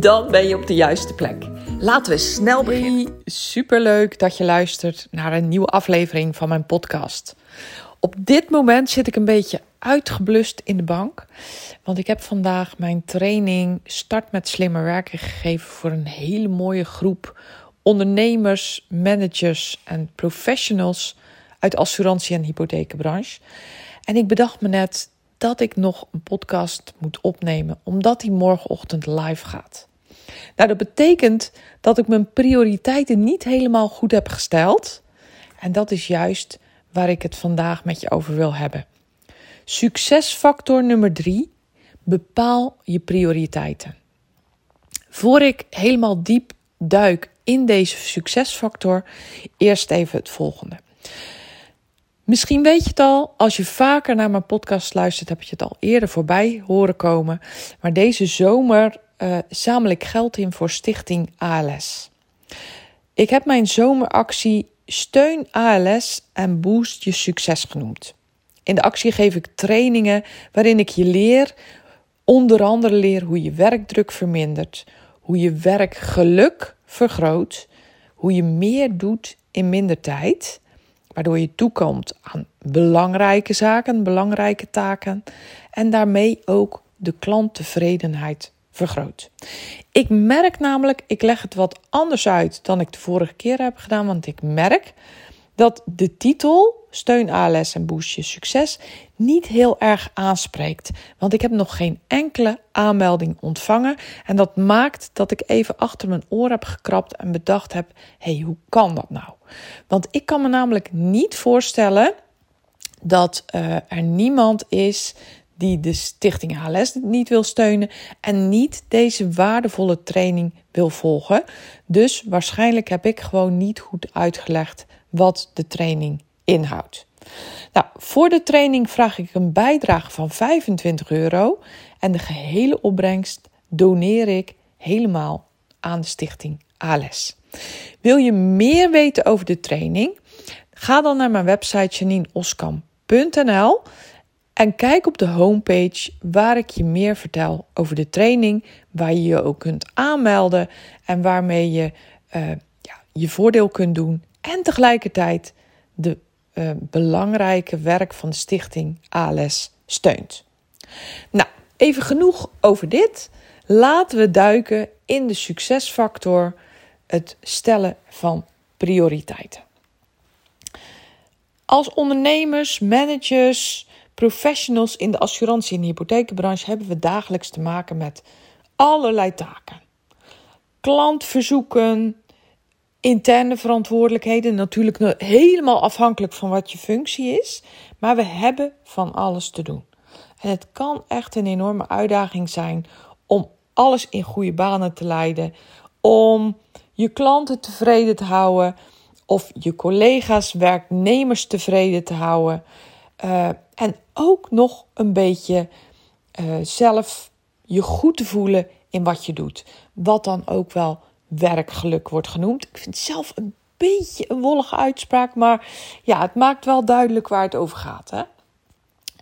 Dan ben je op de juiste plek. Laten we snel beginnen. Hey, superleuk dat je luistert naar een nieuwe aflevering van mijn podcast. Op dit moment zit ik een beetje uitgeblust in de bank. Want ik heb vandaag mijn training Start met Slimmer Werken gegeven voor een hele mooie groep ondernemers, managers en professionals uit de assurantie- en hypothekenbranche. En ik bedacht me net dat ik nog een podcast moet opnemen, omdat die morgenochtend live gaat. Nou, dat betekent dat ik mijn prioriteiten niet helemaal goed heb gesteld. En dat is juist waar ik het vandaag met je over wil hebben. Succesfactor nummer drie: bepaal je prioriteiten. Voor ik helemaal diep duik in deze succesfactor, eerst even het volgende. Misschien weet je het al, als je vaker naar mijn podcast luistert, heb je het al eerder voorbij horen komen. Maar deze zomer uh, zamel ik geld in voor Stichting ALS. Ik heb mijn zomeractie Steun ALS en Boost je succes genoemd. In de actie geef ik trainingen waarin ik je leer, onder andere leer hoe je werkdruk vermindert, hoe je werkgeluk vergroot, hoe je meer doet in minder tijd waardoor je toekomt aan belangrijke zaken, belangrijke taken en daarmee ook de klanttevredenheid vergroot. Ik merk namelijk, ik leg het wat anders uit dan ik de vorige keer heb gedaan, want ik merk dat de titel Steun ALS en Boost je succes niet heel erg aanspreekt. Want ik heb nog geen enkele aanmelding ontvangen. En dat maakt dat ik even achter mijn oor heb gekrapt en bedacht heb: hé, hey, hoe kan dat nou? Want ik kan me namelijk niet voorstellen dat uh, er niemand is die de Stichting ALS niet wil steunen en niet deze waardevolle training wil volgen. Dus waarschijnlijk heb ik gewoon niet goed uitgelegd wat de training inhoudt. Nou, voor de training vraag ik een bijdrage van 25 euro en de gehele opbrengst doneer ik helemaal aan de Stichting ALS. Wil je meer weten over de training? Ga dan naar mijn website janineoskam.nl en kijk op de homepage waar ik je meer vertel over de training, waar je je ook kunt aanmelden en waarmee je uh, ja, je voordeel kunt doen en tegelijkertijd de uh, belangrijke werk van de stichting ALS steunt. Nou, even genoeg over dit. Laten we duiken in de succesfactor, het stellen van prioriteiten. Als ondernemers, managers, professionals in de assurantie- en hypotheekbranche hebben we dagelijks te maken met allerlei taken. Klantverzoeken, interne verantwoordelijkheden, natuurlijk helemaal afhankelijk van wat je functie is, maar we hebben van alles te doen. En het kan echt een enorme uitdaging zijn om alles in goede banen te leiden, om je klanten tevreden te houden of je collega's, werknemers tevreden te houden. Uh, en ook nog een beetje uh, zelf je goed te voelen in wat je doet. Wat dan ook wel werkgeluk wordt genoemd. Ik vind het zelf een beetje een wollige uitspraak, maar ja, het maakt wel duidelijk waar het over gaat. Hè?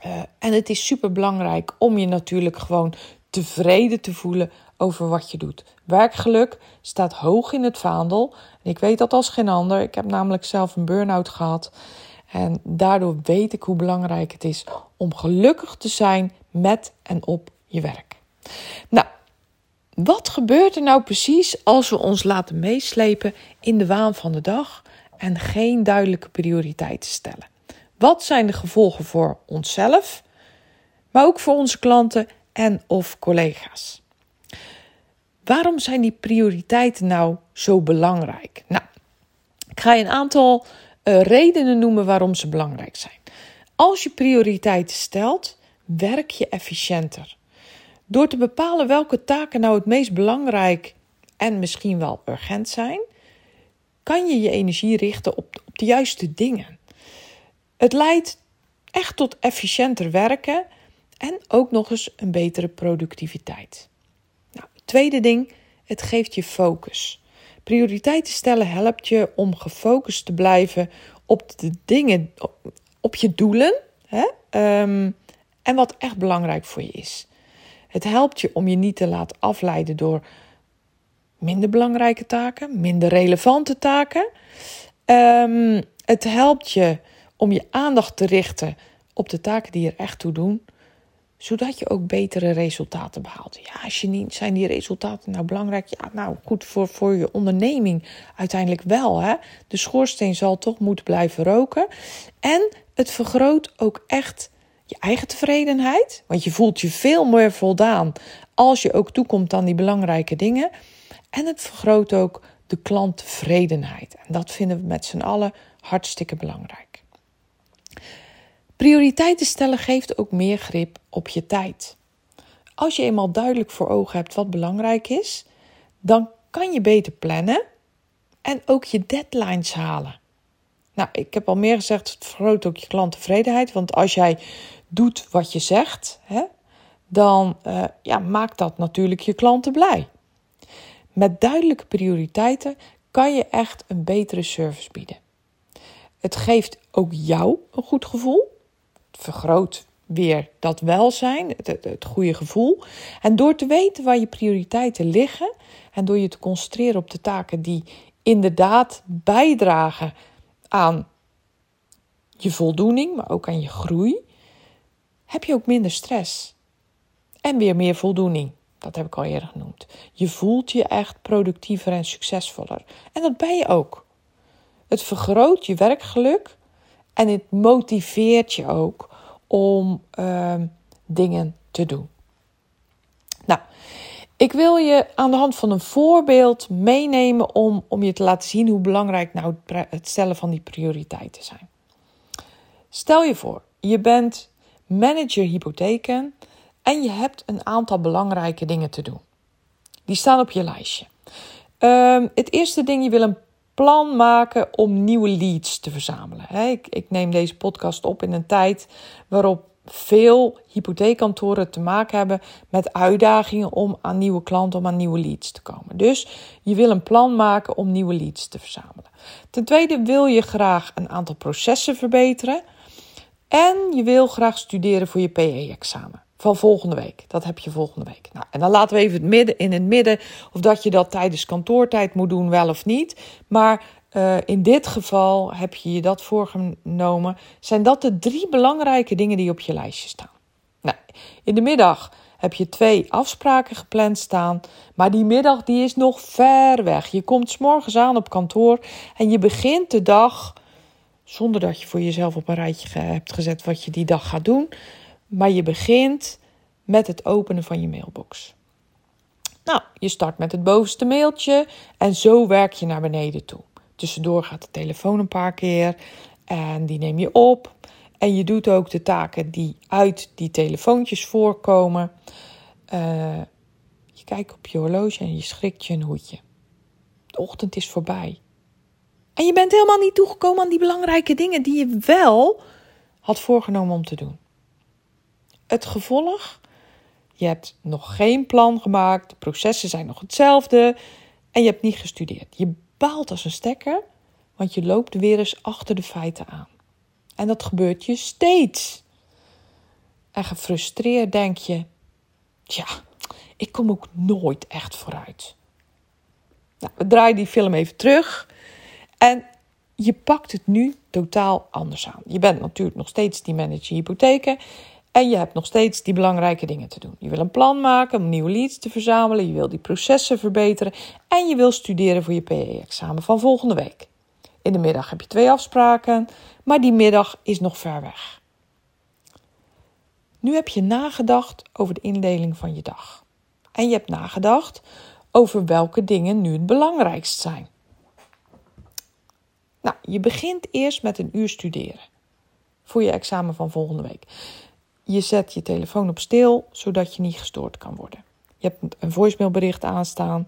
Uh, en het is super belangrijk om je natuurlijk gewoon tevreden te voelen over wat je doet. Werkgeluk staat hoog in het vaandel. En ik weet dat als geen ander. Ik heb namelijk zelf een burn-out gehad. En daardoor weet ik hoe belangrijk het is om gelukkig te zijn met en op je werk. Nou, wat gebeurt er nou precies als we ons laten meeslepen in de waan van de dag en geen duidelijke prioriteiten stellen? Wat zijn de gevolgen voor onszelf, maar ook voor onze klanten en of collega's? Waarom zijn die prioriteiten nou zo belangrijk? Nou, ik ga je een aantal uh, redenen noemen waarom ze belangrijk zijn. Als je prioriteiten stelt, werk je efficiënter. Door te bepalen welke taken nou het meest belangrijk en misschien wel urgent zijn, kan je je energie richten op, op de juiste dingen. Het leidt echt tot efficiënter werken en ook nog eens een betere productiviteit. Nou, tweede ding, het geeft je focus. Prioriteiten stellen helpt je om gefocust te blijven op de dingen, op je doelen hè? Ehm, en wat echt belangrijk voor je is. Het helpt je om je niet te laten afleiden door minder belangrijke taken, minder relevante taken. Um, het helpt je om je aandacht te richten op de taken die er echt toe doen, zodat je ook betere resultaten behaalt. Ja, als je niet, zijn die resultaten nou belangrijk? Ja, nou goed voor, voor je onderneming uiteindelijk wel. Hè? De schoorsteen zal toch moeten blijven roken. En het vergroot ook echt je eigen tevredenheid. Want je voelt je veel meer voldaan als je ook toekomt aan die belangrijke dingen. En het vergroot ook de klanttevredenheid. En dat vinden we met z'n allen hartstikke belangrijk. Prioriteiten stellen geeft ook meer grip op je tijd. Als je eenmaal duidelijk voor ogen hebt wat belangrijk is, dan kan je beter plannen en ook je deadlines halen. Nou, ik heb al meer gezegd, het vergroot ook je klanttevredenheid. Want als jij doet wat je zegt, hè, dan uh, ja, maakt dat natuurlijk je klanten blij. Met duidelijke prioriteiten kan je echt een betere service bieden. Het geeft ook jou een goed gevoel. Het vergroot weer dat welzijn, het, het, het goede gevoel. En door te weten waar je prioriteiten liggen en door je te concentreren op de taken die inderdaad bijdragen aan je voldoening, maar ook aan je groei, heb je ook minder stress en weer meer voldoening. Dat heb ik al eerder genoemd. Je voelt je echt productiever en succesvoller. En dat ben je ook. Het vergroot je werkgeluk en het motiveert je ook om uh, dingen te doen. Nou, ik wil je aan de hand van een voorbeeld meenemen om, om je te laten zien hoe belangrijk nou het stellen van die prioriteiten zijn. Stel je voor, je bent manager hypotheken en je hebt een aantal belangrijke dingen te doen. Die staan op je lijstje. Um, het eerste ding, je wil een plan maken om nieuwe leads te verzamelen. Ik, ik neem deze podcast op in een tijd waarop veel hypotheekkantoren te maken hebben met uitdagingen om aan nieuwe klanten, om aan nieuwe leads te komen. Dus je wil een plan maken om nieuwe leads te verzamelen. Ten tweede wil je graag een aantal processen verbeteren. En je wil graag studeren voor je PE-examen van volgende week. Dat heb je volgende week. Nou, en dan laten we even het midden, in het midden of dat je dat tijdens kantoortijd moet doen, wel of niet. Maar uh, in dit geval heb je je dat voorgenomen. Zijn dat de drie belangrijke dingen die op je lijstje staan? Nou, in de middag heb je twee afspraken gepland staan. Maar die middag die is nog ver weg. Je komt s morgens aan op kantoor en je begint de dag zonder dat je voor jezelf op een rijtje hebt gezet wat je die dag gaat doen. Maar je begint met het openen van je mailbox. Nou, je start met het bovenste mailtje en zo werk je naar beneden toe. Tussendoor gaat de telefoon een paar keer en die neem je op. En je doet ook de taken die uit die telefoontjes voorkomen. Uh, je kijkt op je horloge en je schrikt je een hoedje. De ochtend is voorbij. En je bent helemaal niet toegekomen aan die belangrijke dingen die je wel had voorgenomen om te doen. Het gevolg? Je hebt nog geen plan gemaakt, de processen zijn nog hetzelfde en je hebt niet gestudeerd. Je baalt als een stekker, want je loopt weer eens achter de feiten aan. En dat gebeurt je steeds. En gefrustreerd denk je: ja, ik kom ook nooit echt vooruit. Nou, we draaien die film even terug. En je pakt het nu totaal anders aan. Je bent natuurlijk nog steeds die manager hypotheken. En je hebt nog steeds die belangrijke dingen te doen. Je wil een plan maken om nieuwe leads te verzamelen. Je wil die processen verbeteren. En je wil studeren voor je PE-examen van volgende week. In de middag heb je twee afspraken, maar die middag is nog ver weg. Nu heb je nagedacht over de indeling van je dag. En je hebt nagedacht over welke dingen nu het belangrijkst zijn. Nou, je begint eerst met een uur studeren voor je examen van volgende week. Je zet je telefoon op stil, zodat je niet gestoord kan worden. Je hebt een voicemailbericht aanstaan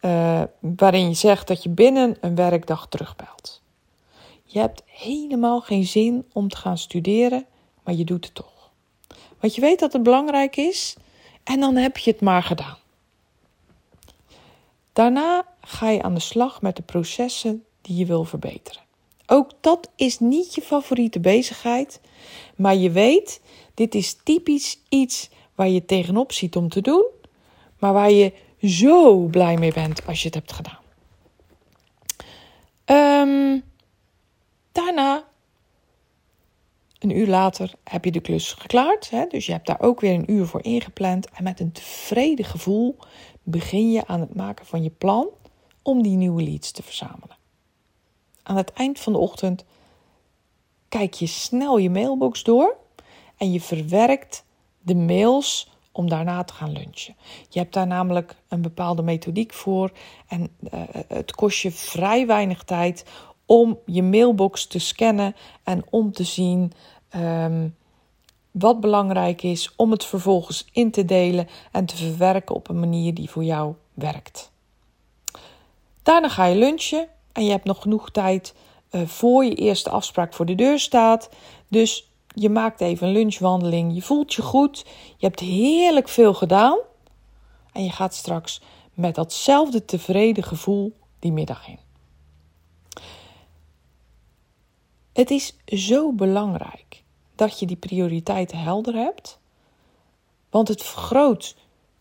uh, waarin je zegt dat je binnen een werkdag terugbelt. Je hebt helemaal geen zin om te gaan studeren, maar je doet het toch. Want je weet dat het belangrijk is en dan heb je het maar gedaan. Daarna ga je aan de slag met de processen die je wil verbeteren. Ook dat is niet je favoriete bezigheid, maar je weet, dit is typisch iets waar je tegenop ziet om te doen, maar waar je zo blij mee bent als je het hebt gedaan. Um, daarna, een uur later, heb je de klus geklaard. Hè? Dus je hebt daar ook weer een uur voor ingepland. En met een tevreden gevoel begin je aan het maken van je plan om die nieuwe leads te verzamelen. Aan het eind van de ochtend kijk je snel je mailbox door en je verwerkt de mails om daarna te gaan lunchen. Je hebt daar namelijk een bepaalde methodiek voor en uh, het kost je vrij weinig tijd om je mailbox te scannen en om te zien um, wat belangrijk is om het vervolgens in te delen en te verwerken op een manier die voor jou werkt. Daarna ga je lunchen en je hebt nog genoeg tijd uh, voor je eerste afspraak voor de deur staat. Dus je maakt even een lunchwandeling, je voelt je goed, je hebt heerlijk veel gedaan en je gaat straks met datzelfde tevreden gevoel die middag in. Het is zo belangrijk dat je die prioriteiten helder hebt, want het vergroot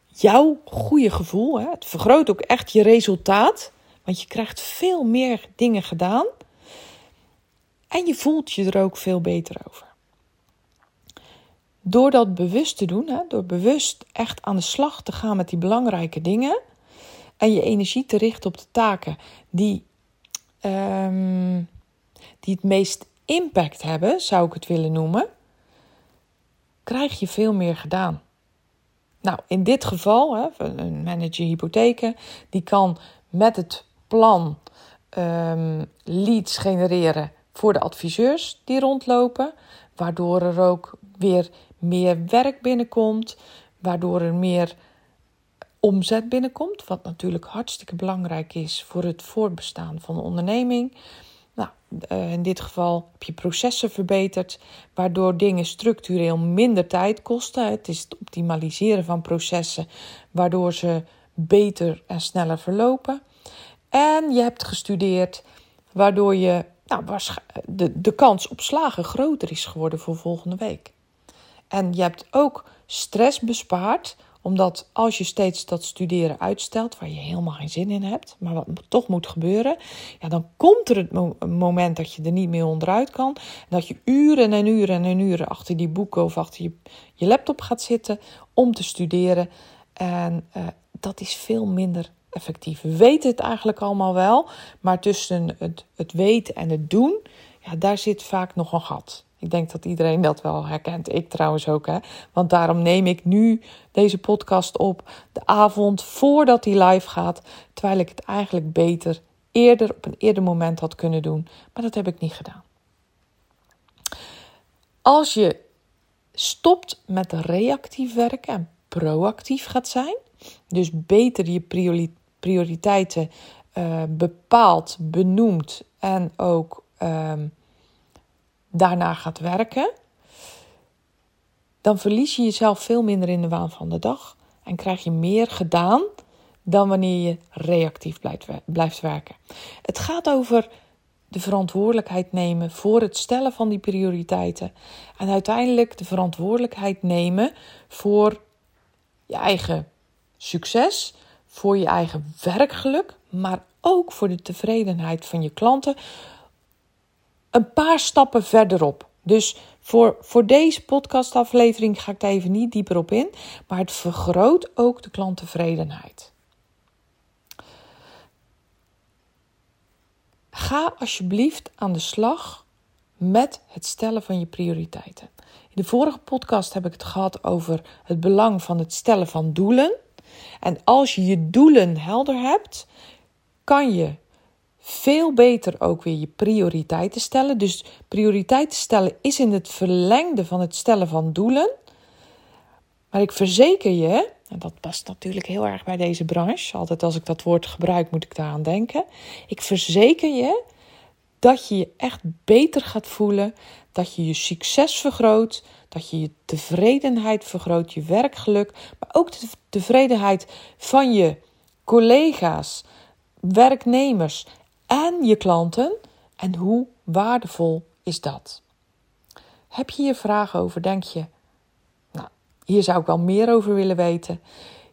jouw goede gevoel. Hè? Het vergroot ook echt je resultaat, want je krijgt veel meer dingen gedaan en je voelt je er ook veel beter over. Door dat bewust te doen, hè, door bewust echt aan de slag te gaan met die belangrijke dingen en je energie te richten op de taken die, um, die het meest impact hebben, zou ik het willen noemen, krijg je veel meer gedaan. Nou, in dit geval, hè, een manager hypotheken, die kan met het plan um, leads genereren voor de adviseurs die rondlopen, waardoor er ook weer meer werk binnenkomt, waardoor er meer omzet binnenkomt, wat natuurlijk hartstikke belangrijk is voor het voortbestaan van de onderneming. Nou, eh, in dit geval heb je processen verbeterd, waardoor dingen structureel minder tijd kosten. Het is het optimaliseren van processen, waardoor ze beter en sneller verlopen. En je hebt gestudeerd, waardoor je, nou, de, de kans op slagen groter is geworden voor volgende week. En je hebt ook stress bespaard, omdat als je steeds dat studeren uitstelt, waar je helemaal geen zin in hebt, maar wat toch moet gebeuren, ja, dan komt er het moment dat je er niet meer onderuit kan. Dat je uren en uren en uren achter die boeken of achter je, je laptop gaat zitten om te studeren. En uh, dat is veel minder effectief. We weten het eigenlijk allemaal wel, maar tussen het, het weten en het doen, ja, daar zit vaak nog een gat. Ik denk dat iedereen dat wel herkent. Ik trouwens ook, hè. Want daarom neem ik nu deze podcast op de avond voordat hij live gaat. Terwijl ik het eigenlijk beter eerder op een eerder moment had kunnen doen. Maar dat heb ik niet gedaan. Als je stopt met reactief werken en proactief gaat zijn, dus beter je prioriteiten uh, bepaalt, benoemt en ook uh, daarna gaat werken, dan verlies je jezelf veel minder in de waan van de dag en krijg je meer gedaan dan wanneer je reactief blijft werken. Het gaat over de verantwoordelijkheid nemen voor het stellen van die prioriteiten en uiteindelijk de verantwoordelijkheid nemen voor je eigen succes, voor je eigen werkgeluk, maar ook voor de tevredenheid van je klanten, een paar stappen verderop. Dus voor, voor deze podcastaflevering ga ik daar even niet dieper op in. Maar het vergroot ook de klanttevredenheid. Ga alsjeblieft aan de slag met het stellen van je prioriteiten. In de vorige podcast heb ik het gehad over het belang van het stellen van doelen. En als je je doelen helder hebt, kan je veel beter ook weer je prioriteiten stellen. Dus prioriteiten stellen is in het verlengde van het stellen van doelen. Maar ik verzeker je En dat past natuurlijk heel erg bij deze branche. Altijd als ik dat woord gebruik, moet ik daaraan denken. Ik verzeker je dat je je echt beter gaat voelen, dat je je succes vergroot, dat je je tevredenheid vergroot, je werkgeluk, maar ook de tevredenheid van je collega's, werknemers en je klanten. En hoe waardevol is dat? Heb je hier vragen over? Denk je, nou, hier zou ik wel meer over willen weten?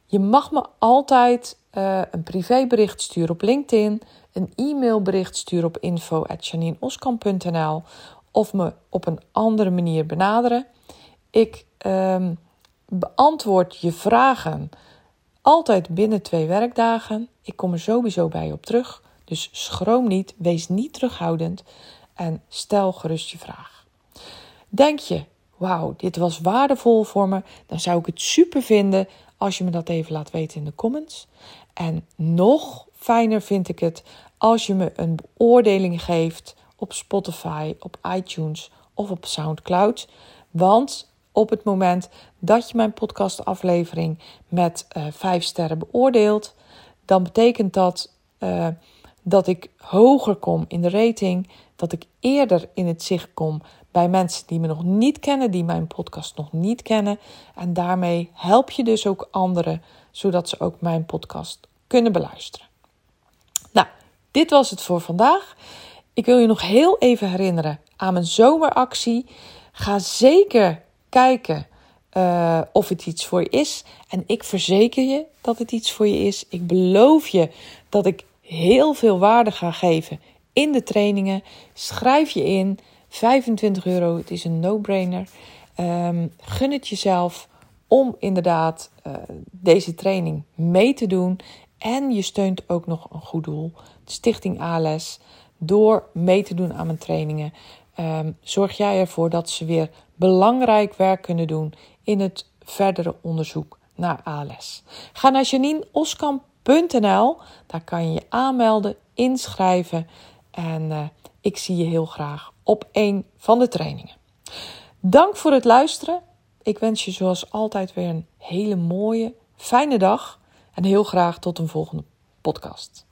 Je mag me altijd uh, een privébericht sturen op LinkedIn, een e-mailbericht sturen op info.janineoskamp.nl of me op een andere manier benaderen. Ik um, beantwoord je vragen altijd binnen twee werkdagen. Ik kom er sowieso bij op terug. Dus schroom niet, wees niet terughoudend en stel gerust je vraag. Denk je, wauw, dit was waardevol voor me, dan zou ik het super vinden als je me dat even laat weten in de comments. En nog fijner vind ik het als je me een beoordeling geeft op Spotify, op iTunes of op SoundCloud. Want op het moment dat je mijn podcastaflevering met uh, vijf sterren beoordeelt, dan betekent dat uh, dat ik hoger kom in de rating, dat ik eerder in het zicht kom bij mensen die me nog niet kennen, die mijn podcast nog niet kennen. En daarmee help je dus ook anderen, zodat ze ook mijn podcast kunnen beluisteren. Nou, dit was het voor vandaag. Ik wil je nog heel even herinneren aan mijn zomeractie. Ga zeker kijken uh, of het iets voor je is. En ik verzeker je dat het iets voor je is. Ik beloof je dat ik heel veel waarde ga geven in de trainingen. Schrijf je in. 25 euro, het is een no-brainer. Um, gun het jezelf om inderdaad uh, deze training mee te doen. En je steunt ook nog een goed doel, de Stichting ALS. Door mee te doen aan mijn trainingen, um, zorg jij ervoor dat ze weer belangrijk werk kunnen doen in het verdere onderzoek naar ALS. Ga naar JanineOskamp.nl, daar kan je je aanmelden, inschrijven en uh, ik zie je heel graag op een van de trainingen. Dank voor het luisteren. Ik wens je zoals altijd weer een hele mooie, fijne dag en heel graag tot een volgende podcast.